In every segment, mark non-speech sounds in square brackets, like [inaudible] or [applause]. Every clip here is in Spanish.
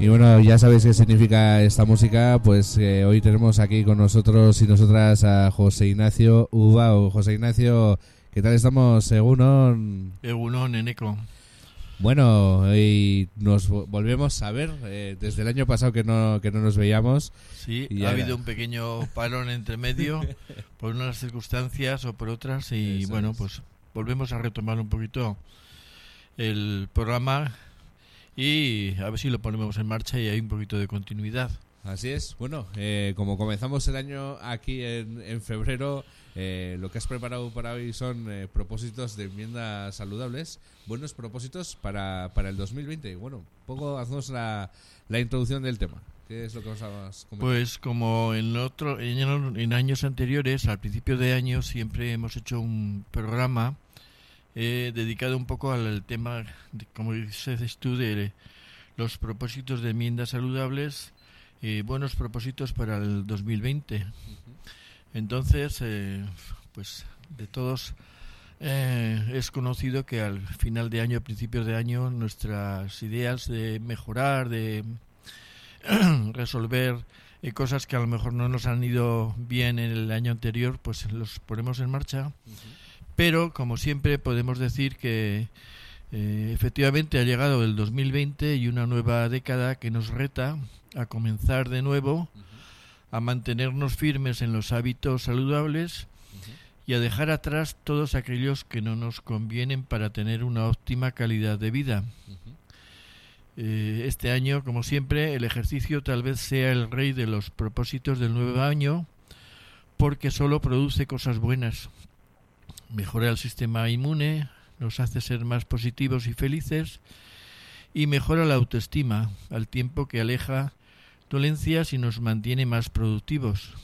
Y bueno, ya sabéis qué significa esta música, pues eh, hoy tenemos aquí con nosotros y nosotras a José Ignacio Ubao. José Ignacio, ¿qué tal estamos? Egunon. Egunon, Eneco. Bueno, y nos volvemos a ver eh, desde el año pasado que no, que no nos veíamos. Sí, ha habido un pequeño parón entre medio [laughs] por unas circunstancias o por otras y bueno, pues volvemos a retomar un poquito el programa y a ver si lo ponemos en marcha y hay un poquito de continuidad. Así es. Bueno, eh, como comenzamos el año aquí en, en febrero, eh, lo que has preparado para hoy son eh, propósitos de enmiendas saludables, buenos propósitos para, para el 2020. Bueno, un poco hacemos la, la introducción del tema. ¿Qué es lo que os Pues como en otro en, en, años anteriores, al principio de año siempre hemos hecho un programa He dedicado un poco al tema, de, como dices tú, de los propósitos de enmiendas saludables y buenos propósitos para el 2020. Entonces, eh, pues de todos eh, es conocido que al final de año, principios de año, nuestras ideas de mejorar, de [clears throat] resolver eh, cosas que a lo mejor no nos han ido bien en el año anterior, pues los ponemos en marcha. Pero, como siempre, podemos decir que eh, efectivamente ha llegado el 2020 y una nueva década que nos reta a comenzar de nuevo, a mantenernos firmes en los hábitos saludables y a dejar atrás todos aquellos que no nos convienen para tener una óptima calidad de vida. Eh, este año, como siempre, el ejercicio tal vez sea el rey de los propósitos del nuevo año porque solo produce cosas buenas mejora el sistema inmune, nos hace ser más positivos y felices y mejora la autoestima al tiempo que aleja dolencias y nos mantiene más productivos.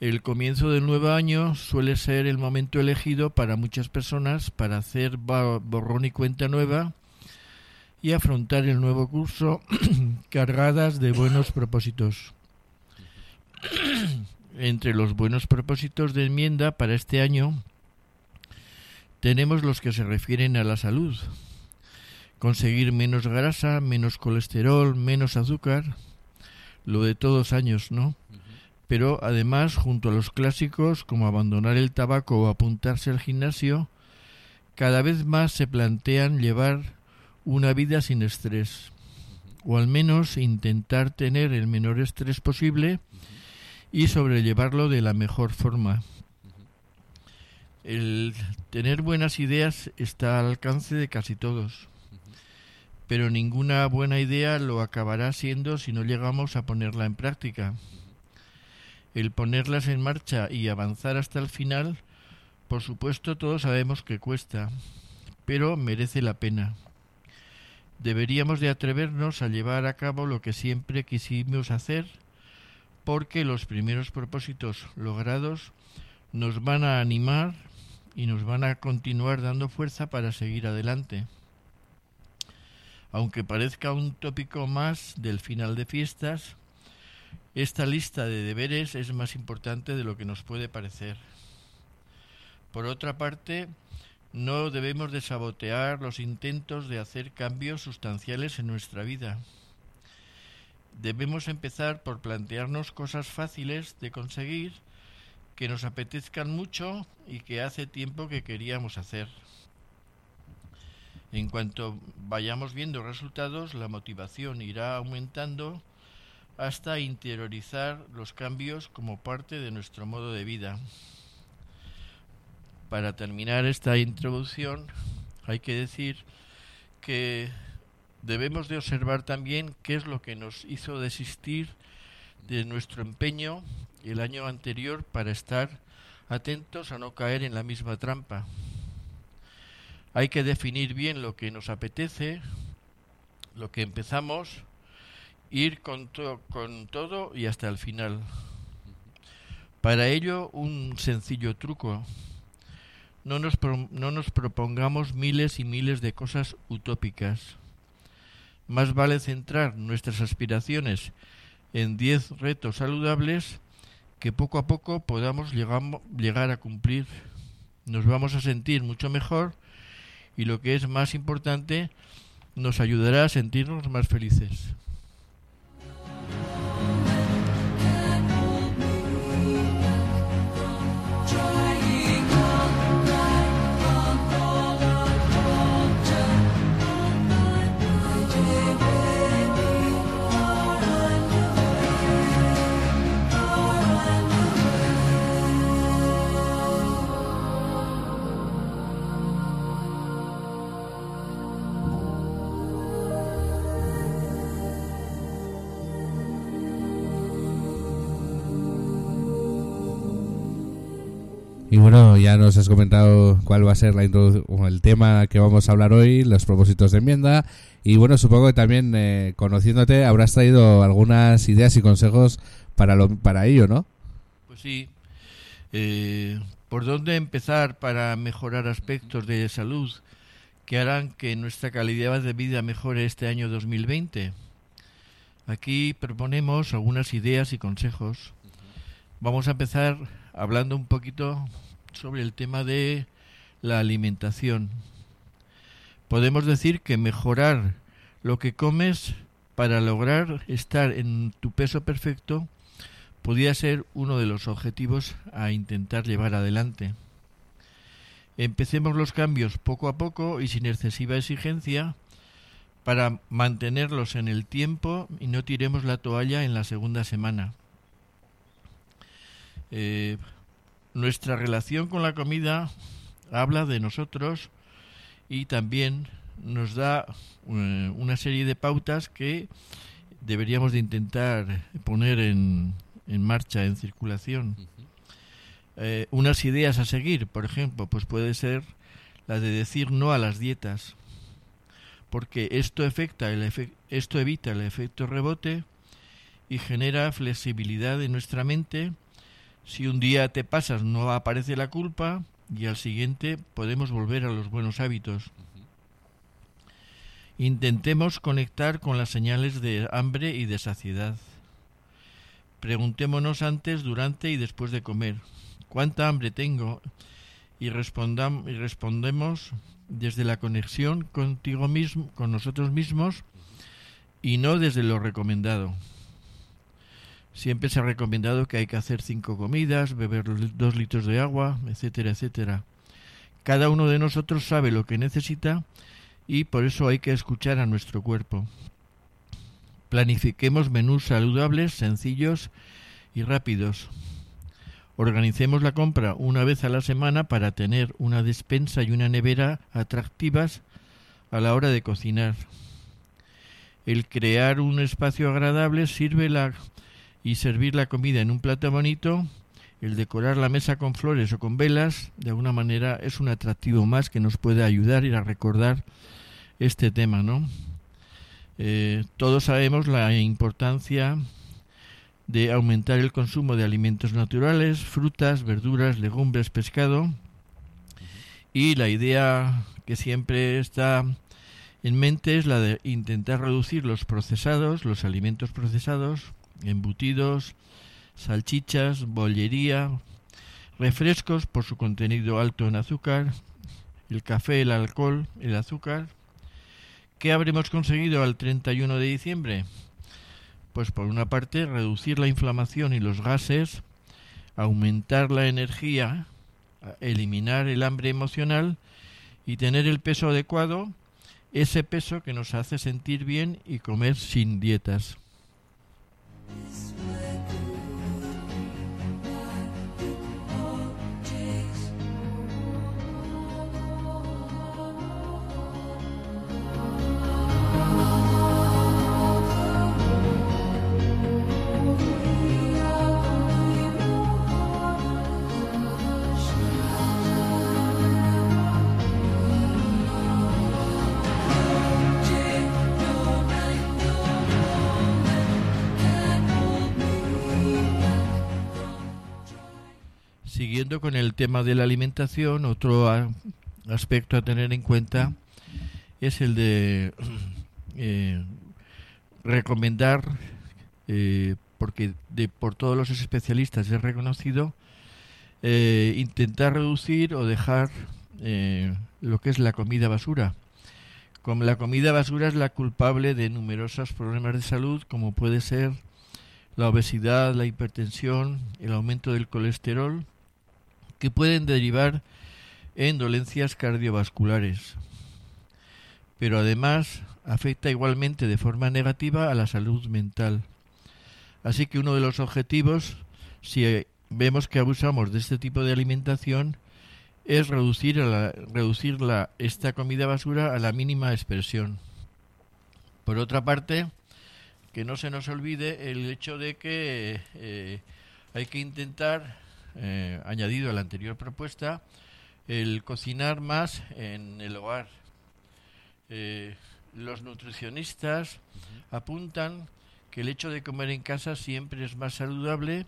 El comienzo del nuevo año suele ser el momento elegido para muchas personas para hacer borrón y cuenta nueva y afrontar el nuevo curso [clears throat] cargadas de buenos propósitos. [clears throat] Entre los buenos propósitos de enmienda para este año tenemos los que se refieren a la salud. Conseguir menos grasa, menos colesterol, menos azúcar, lo de todos años, ¿no? Pero además, junto a los clásicos como abandonar el tabaco o apuntarse al gimnasio, cada vez más se plantean llevar una vida sin estrés, o al menos intentar tener el menor estrés posible y sobrellevarlo de la mejor forma. El tener buenas ideas está al alcance de casi todos, pero ninguna buena idea lo acabará siendo si no llegamos a ponerla en práctica. El ponerlas en marcha y avanzar hasta el final, por supuesto todos sabemos que cuesta, pero merece la pena. Deberíamos de atrevernos a llevar a cabo lo que siempre quisimos hacer, porque los primeros propósitos logrados nos van a animar y nos van a continuar dando fuerza para seguir adelante. Aunque parezca un tópico más del final de fiestas, esta lista de deberes es más importante de lo que nos puede parecer. Por otra parte, no debemos de sabotear los intentos de hacer cambios sustanciales en nuestra vida. Debemos empezar por plantearnos cosas fáciles de conseguir que nos apetezcan mucho y que hace tiempo que queríamos hacer. En cuanto vayamos viendo resultados, la motivación irá aumentando hasta interiorizar los cambios como parte de nuestro modo de vida. Para terminar esta introducción, hay que decir que debemos de observar también qué es lo que nos hizo desistir de nuestro empeño el año anterior para estar atentos a no caer en la misma trampa. Hay que definir bien lo que nos apetece, lo que empezamos, ir con, con todo y hasta el final. Para ello, un sencillo truco. No nos, no nos propongamos miles y miles de cosas utópicas. Más vale centrar nuestras aspiraciones en 10 retos saludables que poco a poco podamos llegar a cumplir. Nos vamos a sentir mucho mejor y lo que es más importante, nos ayudará a sentirnos más felices. Bueno, ya nos has comentado cuál va a ser la el tema que vamos a hablar hoy, los propósitos de enmienda. Y bueno, supongo que también eh, conociéndote habrás traído algunas ideas y consejos para, lo, para ello, ¿no? Pues sí. Eh, ¿Por dónde empezar para mejorar aspectos de salud que harán que nuestra calidad de vida mejore este año 2020? Aquí proponemos algunas ideas y consejos. Vamos a empezar hablando un poquito sobre el tema de la alimentación. Podemos decir que mejorar lo que comes para lograr estar en tu peso perfecto podría ser uno de los objetivos a intentar llevar adelante. Empecemos los cambios poco a poco y sin excesiva exigencia para mantenerlos en el tiempo y no tiremos la toalla en la segunda semana. Eh, nuestra relación con la comida habla de nosotros y también nos da eh, una serie de pautas que deberíamos de intentar poner en, en marcha, en circulación. Eh, unas ideas a seguir, por ejemplo, pues puede ser la de decir no a las dietas, porque esto, afecta el esto evita el efecto rebote y genera flexibilidad en nuestra mente si un día te pasas no aparece la culpa y al siguiente podemos volver a los buenos hábitos. Intentemos conectar con las señales de hambre y de saciedad. Preguntémonos antes, durante y después de comer, ¿cuánta hambre tengo? Y, y respondemos desde la conexión contigo mismo, con nosotros mismos y no desde lo recomendado. Siempre se ha recomendado que hay que hacer cinco comidas, beber dos litros de agua, etcétera, etcétera. Cada uno de nosotros sabe lo que necesita y por eso hay que escuchar a nuestro cuerpo. Planifiquemos menús saludables, sencillos y rápidos. Organicemos la compra una vez a la semana para tener una despensa y una nevera atractivas a la hora de cocinar. El crear un espacio agradable sirve la y servir la comida en un plato bonito, el decorar la mesa con flores o con velas, de alguna manera es un atractivo más que nos puede ayudar a recordar este tema, ¿no? Eh, todos sabemos la importancia de aumentar el consumo de alimentos naturales, frutas, verduras, legumbres, pescado. Y la idea que siempre está en mente es la de intentar reducir los procesados, los alimentos procesados, embutidos, salchichas, bollería, refrescos por su contenido alto en azúcar, el café, el alcohol, el azúcar. ¿Qué habremos conseguido al 31 de diciembre? Pues por una parte reducir la inflamación y los gases, aumentar la energía, eliminar el hambre emocional y tener el peso adecuado, ese peso que nos hace sentir bien y comer sin dietas. is con el tema de la alimentación, otro aspecto a tener en cuenta es el de [clears throat] eh, recomendar, eh, porque de, por todos los especialistas es reconocido, eh, intentar reducir o dejar lo que es la comida basura. Como la comida basura es la culpable de numerosos problemas de salud, como puede ser la obesidad, la hipertensión, el aumento del colesterol, que pueden derivar en dolencias cardiovasculares. Pero además afecta igualmente de forma negativa a la salud mental. Así que uno de los objetivos, si vemos que abusamos de este tipo de alimentación, es reducir, la, reducir la, esta comida basura a la mínima expresión. Por otra parte, que no se nos olvide el hecho de que eh, hay que intentar, eh, añadido a la anterior propuesta, el cocinar más en el hogar. Eh, los nutricionistas apuntan que el hecho de comer en casa siempre es más saludable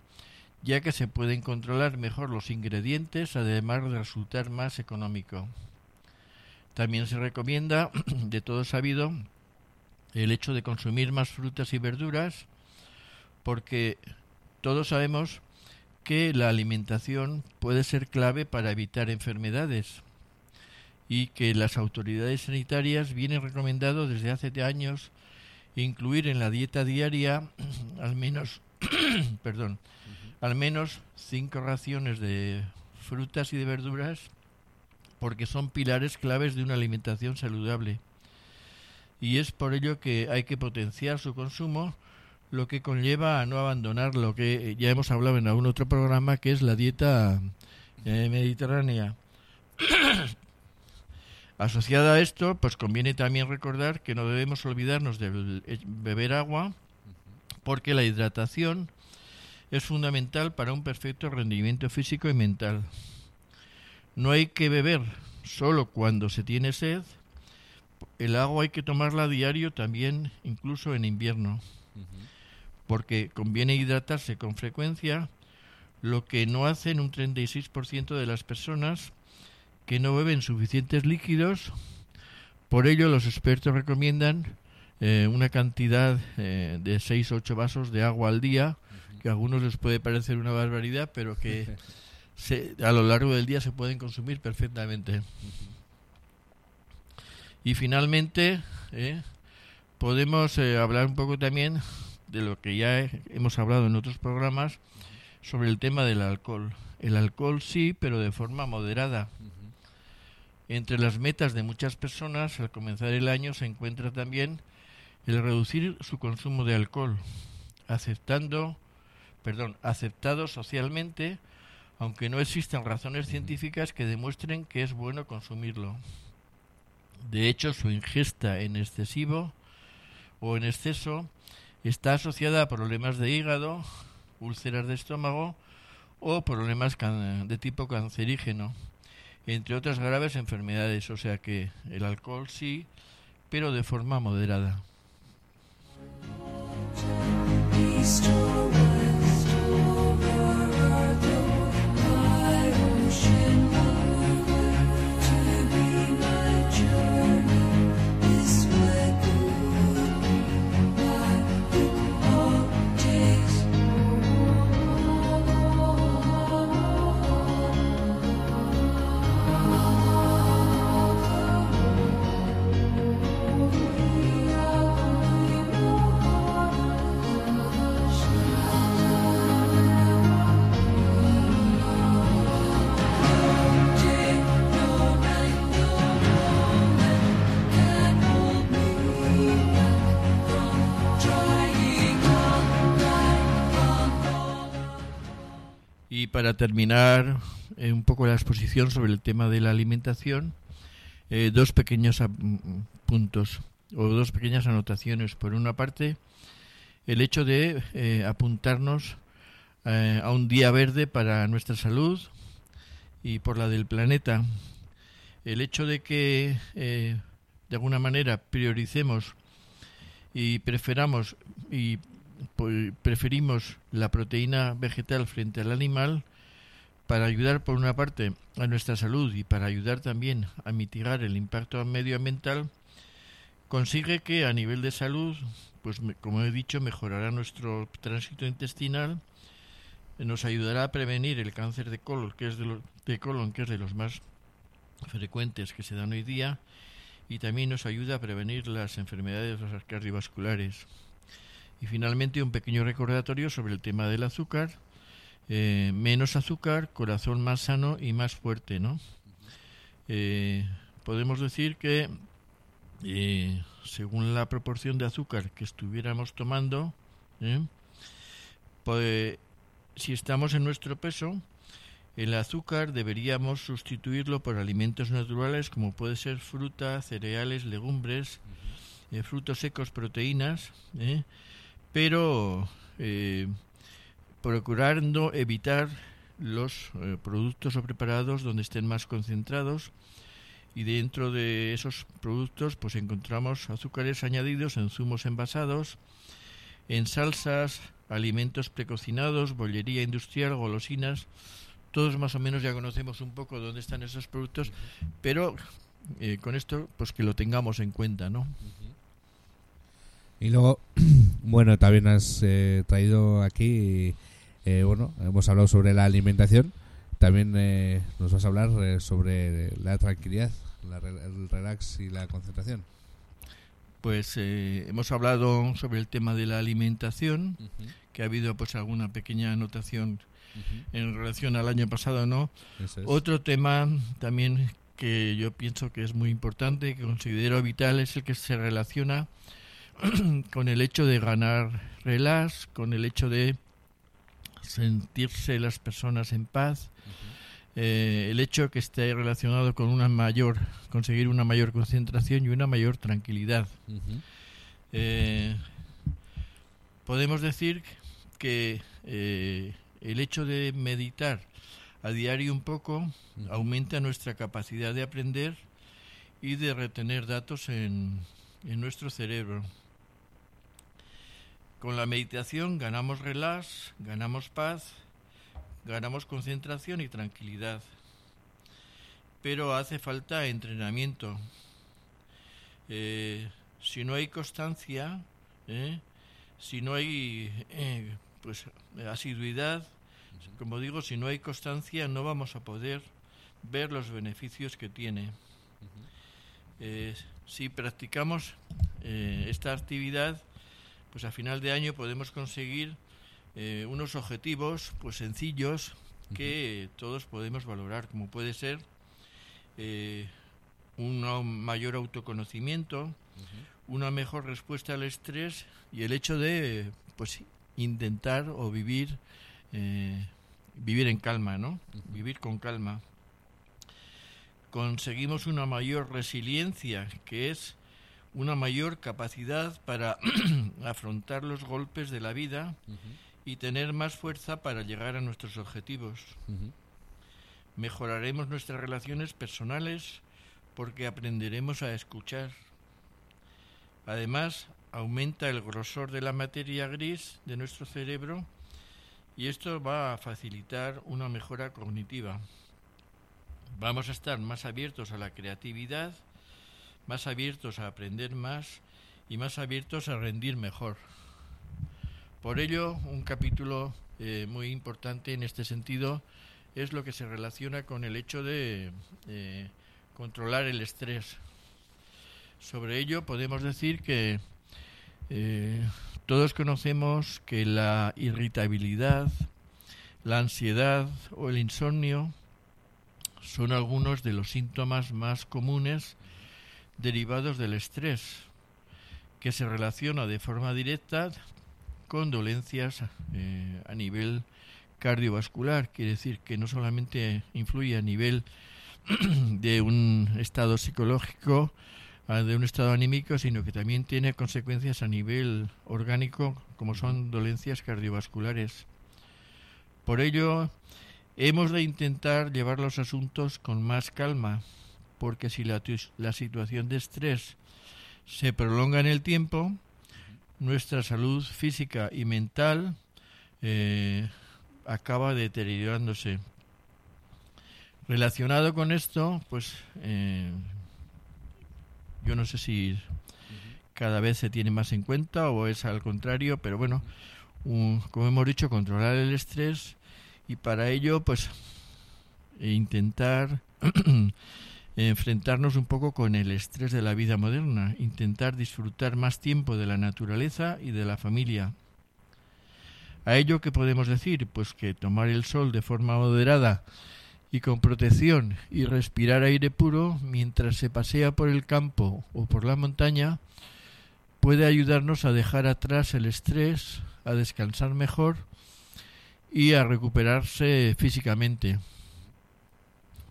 ya que se pueden controlar mejor los ingredientes, además de resultar más económico. También se recomienda, [clears throat] de todo sabido, el hecho de consumir más frutas y verduras, porque todos sabemos que la alimentación puede ser clave para evitar enfermedades y que las autoridades sanitarias vienen recomendando desde hace años incluir en la dieta diaria [clears throat] al menos [clears throat] perdón al menos cinco raciones de frutas y de verduras porque son pilares claves de una alimentación saludable. Y es por ello que hay que potenciar su consumo, lo que conlleva a no abandonar lo que ya hemos hablado en algún otro programa, que es la dieta eh, mediterránea. [coughs] Asociada a esto, pues conviene también recordar que no debemos olvidarnos de beber agua, porque la hidratación es fundamental para un perfecto rendimiento físico y mental. No hay que beber solo cuando se tiene sed. El agua hay que tomarla a diario también, incluso en invierno, porque conviene hidratarse con frecuencia, lo que no hacen un 36% de las personas que no beben suficientes líquidos. Por ello, los expertos recomiendan eh, una cantidad eh, de 6 o 8 vasos de agua al día que a algunos les puede parecer una barbaridad, pero que [laughs] a lo largo del día se pueden consumir perfectamente. Y finalmente, eh, podemos hablar un poco también de lo que ya hemos hablado en otros programas sobre el tema del alcohol. El alcohol sí, pero de forma moderada. Entre las metas de muchas personas al comenzar el año se encuentra también el reducir su consumo de alcohol, aceptando perdón, aceptado socialmente, aunque no existan razones científicas que demuestren que es bueno consumirlo. De hecho, su ingesta en excesivo o en exceso está asociada a problemas de hígado, úlceras de estómago o problemas de tipo cancerígeno, entre otras graves enfermedades. O sea que el alcohol sí, pero de forma moderada. Para terminar eh, un poco la exposición sobre el tema de la alimentación, eh, dos pequeños puntos o dos pequeñas anotaciones. Por una parte, el hecho de eh, apuntarnos a un día verde para nuestra salud y por la del planeta. El hecho de que de alguna manera prioricemos y preferamos y preferimos la proteína vegetal frente al animal para ayudar por una parte a nuestra salud y para ayudar también a mitigar el impacto medioambiental, consigue que a nivel de salud, pues como he dicho, mejorará nuestro tránsito intestinal, nos ayudará a prevenir el cáncer de colon, que es de, de colon, que es de los más frecuentes que se dan hoy día, y también nos ayuda a prevenir las enfermedades cardiovasculares. Y finalmente un pequeño recordatorio sobre el tema del azúcar. Eh, menos azúcar, corazón más sano y más fuerte, ¿no? Eh, podemos decir que eh, según la proporción de azúcar que estuviéramos tomando, pues, si estamos en nuestro peso, el azúcar deberíamos sustituirlo por alimentos naturales como puede ser fruta, cereales, legumbres, frutos secos, proteínas, pero procurando evitar los eh, productos o preparados donde estén más concentrados. Y dentro de esos productos pues encontramos azúcares añadidos en zumos envasados, en salsas, alimentos precocinados, bollería industrial, golosinas, todos más o menos ya conocemos un poco dónde están esos productos, pero eh, con esto pues que lo tengamos en cuenta, ¿no? Y luego, [clears throat] bueno, también has eh, traído aquí eh, bueno, hemos hablado sobre la alimentación. También eh, nos vas a hablar eh, sobre la tranquilidad, el relax y la concentración. Pues hemos hablado sobre el tema de la alimentación, que ha habido pues alguna pequeña anotación en relación al año pasado, ¿no? Otro tema también que yo pienso que es muy importante, que considero vital, es el que se relaciona [clears throat] con el hecho de ganar relax, con el hecho de sentirse las personas en paz, eh, el hecho que esté relacionado con una mayor, conseguir una mayor concentración y una mayor tranquilidad. Eh, podemos decir que eh, el hecho de meditar a diario un poco aumenta nuestra capacidad de aprender y de retener datos en nuestro cerebro. Con la meditación ganamos relax, ganamos paz, ganamos concentración y tranquilidad. Pero hace falta entrenamiento. Eh, si no hay constancia, eh, si no hay eh, pues asiduidad, como digo, si no hay constancia no vamos a poder ver los beneficios que tiene. si practicamos esta actividad, pues a final de año podemos conseguir eh, unos objetivos pues sencillos que todos podemos valorar, como puede ser eh, un mayor autoconocimiento, una mejor respuesta al estrés y el hecho de pues intentar o vivir eh, vivir en calma, ¿no? Vivir con calma. Conseguimos una mayor resiliencia, que es una mayor capacidad para [clears throat] afrontar los golpes de la vida y tener más fuerza para llegar a nuestros objetivos. Mejoraremos nuestras relaciones personales porque aprenderemos a escuchar. Además, aumenta el grosor de la materia gris de nuestro cerebro y esto va a facilitar una mejora cognitiva. Vamos a estar más abiertos a la creatividad más abiertos a aprender más y más abiertos a rendir mejor. Por ello, un capítulo eh, muy importante en este sentido es lo que se relaciona con el hecho de eh, controlar el estrés. Sobre ello podemos decir que eh, todos conocemos que la irritabilidad, la ansiedad o el insomnio son algunos de los síntomas más comunes derivados del estrés, que se relaciona de forma directa con dolencias eh, a nivel cardiovascular, quiere decir que no solamente influye a nivel [clears throat] de un estado psicológico, de un estado anímico, sino que también tiene consecuencias a nivel orgánico, como son dolencias cardiovasculares. Por ello, hemos de intentar llevar los asuntos con más calma, porque si la, la situación de estrés se prolonga en el tiempo, nuestra salud física y mental eh, acaba deteriorándose. Relacionado con esto, pues eh, yo no sé si cada vez se tiene más en cuenta o es al contrario, pero bueno, como hemos dicho, controlar el estrés y para ello, pues intentar [clears throat] enfrentarnos un poco con el estrés de la vida moderna, intentar disfrutar más tiempo de la naturaleza y de la familia. A ello, ¿qué podemos decir? Pues que tomar el sol de forma moderada y con protección y respirar aire puro mientras se pasea por el campo o por la montaña puede ayudarnos a dejar atrás el estrés, a descansar mejor y a recuperarse físicamente.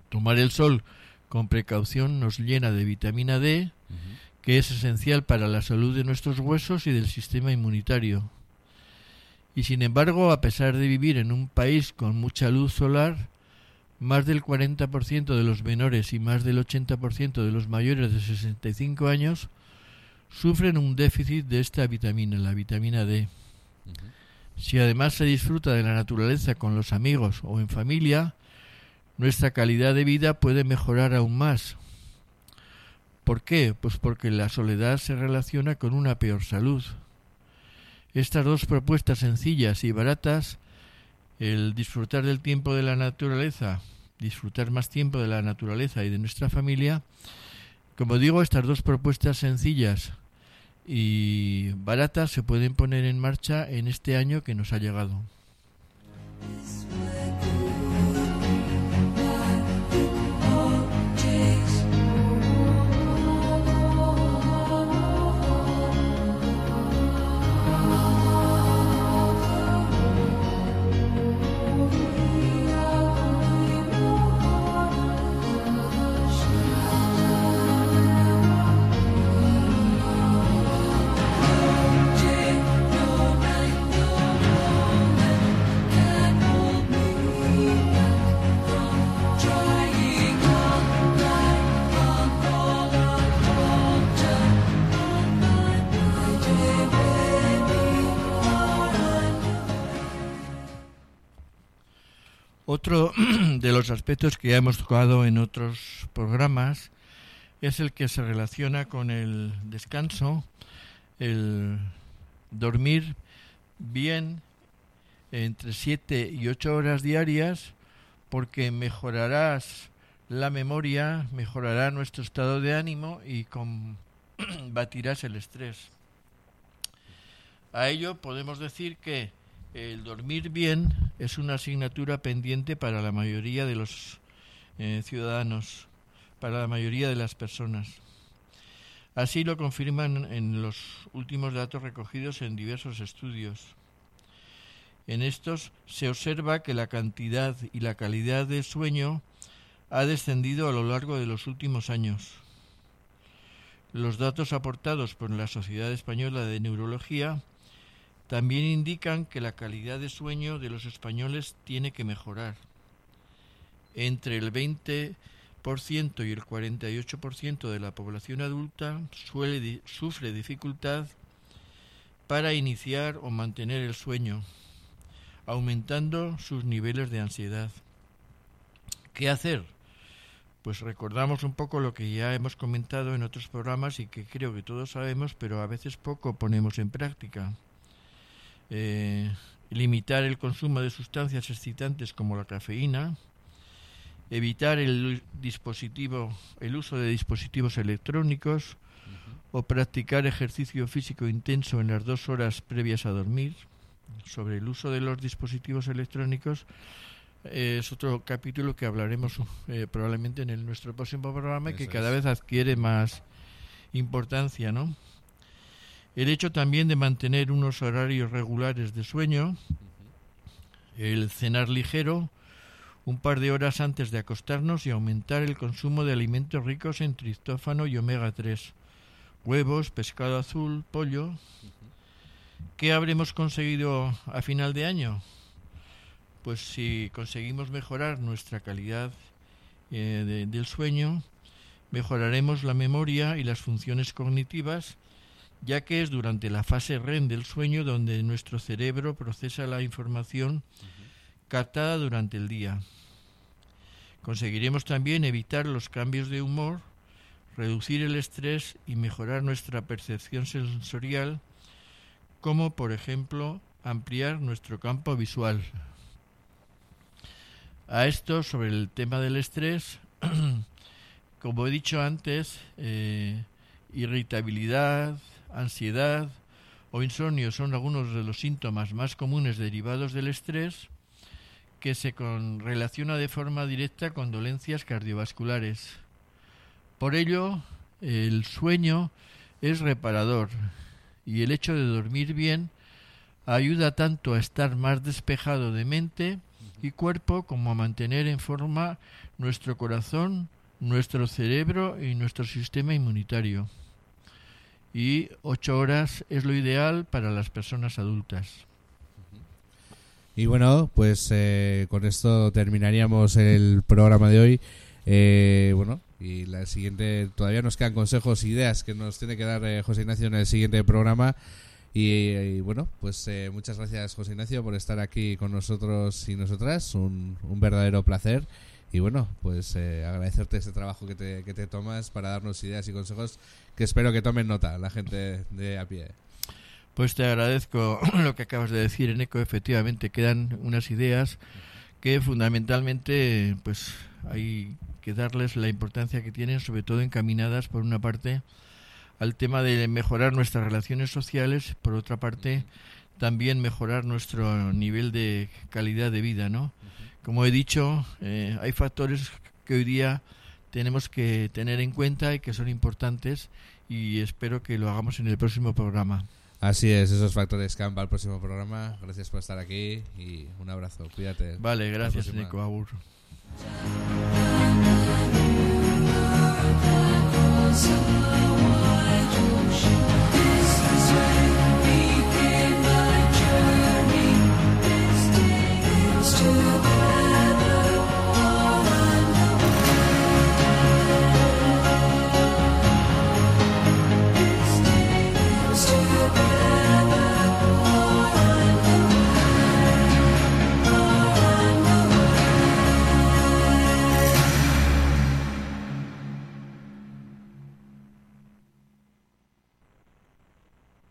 Tomar el sol con precaución nos llena de vitamina D, que es esencial para la salud de nuestros huesos y del sistema inmunitario. Y sin embargo, a pesar de vivir en un país con mucha luz solar, más del 40% de los menores y más del 80% de los mayores de 65 años sufren un déficit de esta vitamina, la vitamina D. Si además se disfruta de la naturaleza con los amigos o en familia, nuestra calidad de vida puede mejorar aún más. ¿Por qué? Pues porque la soledad se relaciona con una peor salud. Estas dos propuestas sencillas y baratas, el disfrutar del tiempo de la naturaleza, disfrutar más tiempo de la naturaleza y de nuestra familia, como digo, estas dos propuestas sencillas y baratas se pueden poner en marcha en este año que nos ha llegado. Otro [clears throat] de los aspectos que ya hemos tocado en otros programas es el que se relaciona con el descanso, el dormir bien entre 7 y 8 horas diarias porque mejorarás la memoria, mejorará nuestro estado de ánimo y combatirás [clears throat] el estrés. A ello podemos decir que el dormir bien es una asignatura pendiente para la mayoría de los eh, ciudadanos, para la mayoría de las personas. Así lo confirman en los últimos datos recogidos en diversos estudios. En estos se observa que la cantidad y la calidad de sueño ha descendido a lo largo de los últimos años. Los datos aportados por la Sociedad Española de Neurología también indican que la calidad de sueño de los españoles tiene que mejorar. Entre el 20% y el 48% de la población adulta sufre dificultad para iniciar o mantener el sueño, aumentando sus niveles de ansiedad. ¿Qué hacer? Pues recordamos un poco lo que ya hemos comentado en otros programas y que creo que todos sabemos, pero a veces poco ponemos en práctica. Eh, limitar el consumo de sustancias excitantes como la cafeína, evitar el dispositivo, el uso de dispositivos electrónicos o practicar ejercicio físico intenso en las dos horas previas a dormir. Sobre el uso de los dispositivos electrónicos eh, es otro capítulo que hablaremos eh, probablemente en el, nuestro próximo programa y que cada vez adquiere más importancia, ¿no? El hecho también de mantener unos horarios regulares de sueño, el cenar ligero, un par de horas antes de acostarnos y aumentar el consumo de alimentos ricos en tristófano y omega 3, huevos, pescado azul, pollo. ¿Qué habremos conseguido a final de año? Pues si conseguimos mejorar nuestra calidad eh, del sueño, mejoraremos la memoria y las funciones cognitivas ya que es durante la fase REM del sueño donde nuestro cerebro procesa la información captada durante el día. Conseguiremos también evitar los cambios de humor, reducir el estrés y mejorar nuestra percepción sensorial, como por ejemplo ampliar nuestro campo visual. A esto, sobre el tema del estrés, [clears throat] como he dicho antes, eh, irritabilidad, ansiedad o insomnio son algunos de los síntomas más comunes derivados del estrés que se relaciona de forma directa con dolencias cardiovasculares. Por ello, el sueño es reparador y el hecho de dormir bien ayuda tanto a estar más despejado de mente y cuerpo como a mantener en forma nuestro corazón, nuestro cerebro y nuestro sistema inmunitario. Y ocho horas es lo ideal para las personas adultas. Y bueno, pues eh, con esto terminaríamos el programa de hoy. Eh, bueno, y la siguiente, todavía nos quedan consejos e ideas que nos tiene que dar eh, José Ignacio en el siguiente programa. Y, bueno, pues muchas gracias José Ignacio por estar aquí con nosotros y nosotras. Un, un verdadero placer. Y bueno, pues agradecerte este trabajo que te, que te tomas para darnos ideas y consejos que espero que tomen nota la gente de a pie. Pues te agradezco [clears throat] lo que acabas de decir, Eneco. Efectivamente, quedan unas ideas que fundamentalmente pues hay que darles la importancia que tienen, sobre todo encaminadas, por una parte, al tema de mejorar nuestras relaciones sociales, por otra parte, también mejorar nuestro nivel de calidad de vida, ¿no? Como he dicho, eh, hay factores que hoy día tenemos que tener en cuenta y que son importantes y espero que lo hagamos en el próximo programa. Así es, esos factores camp al próximo programa. Gracias por estar aquí y un abrazo. Cuídate. Vale, gracias Nico Abur.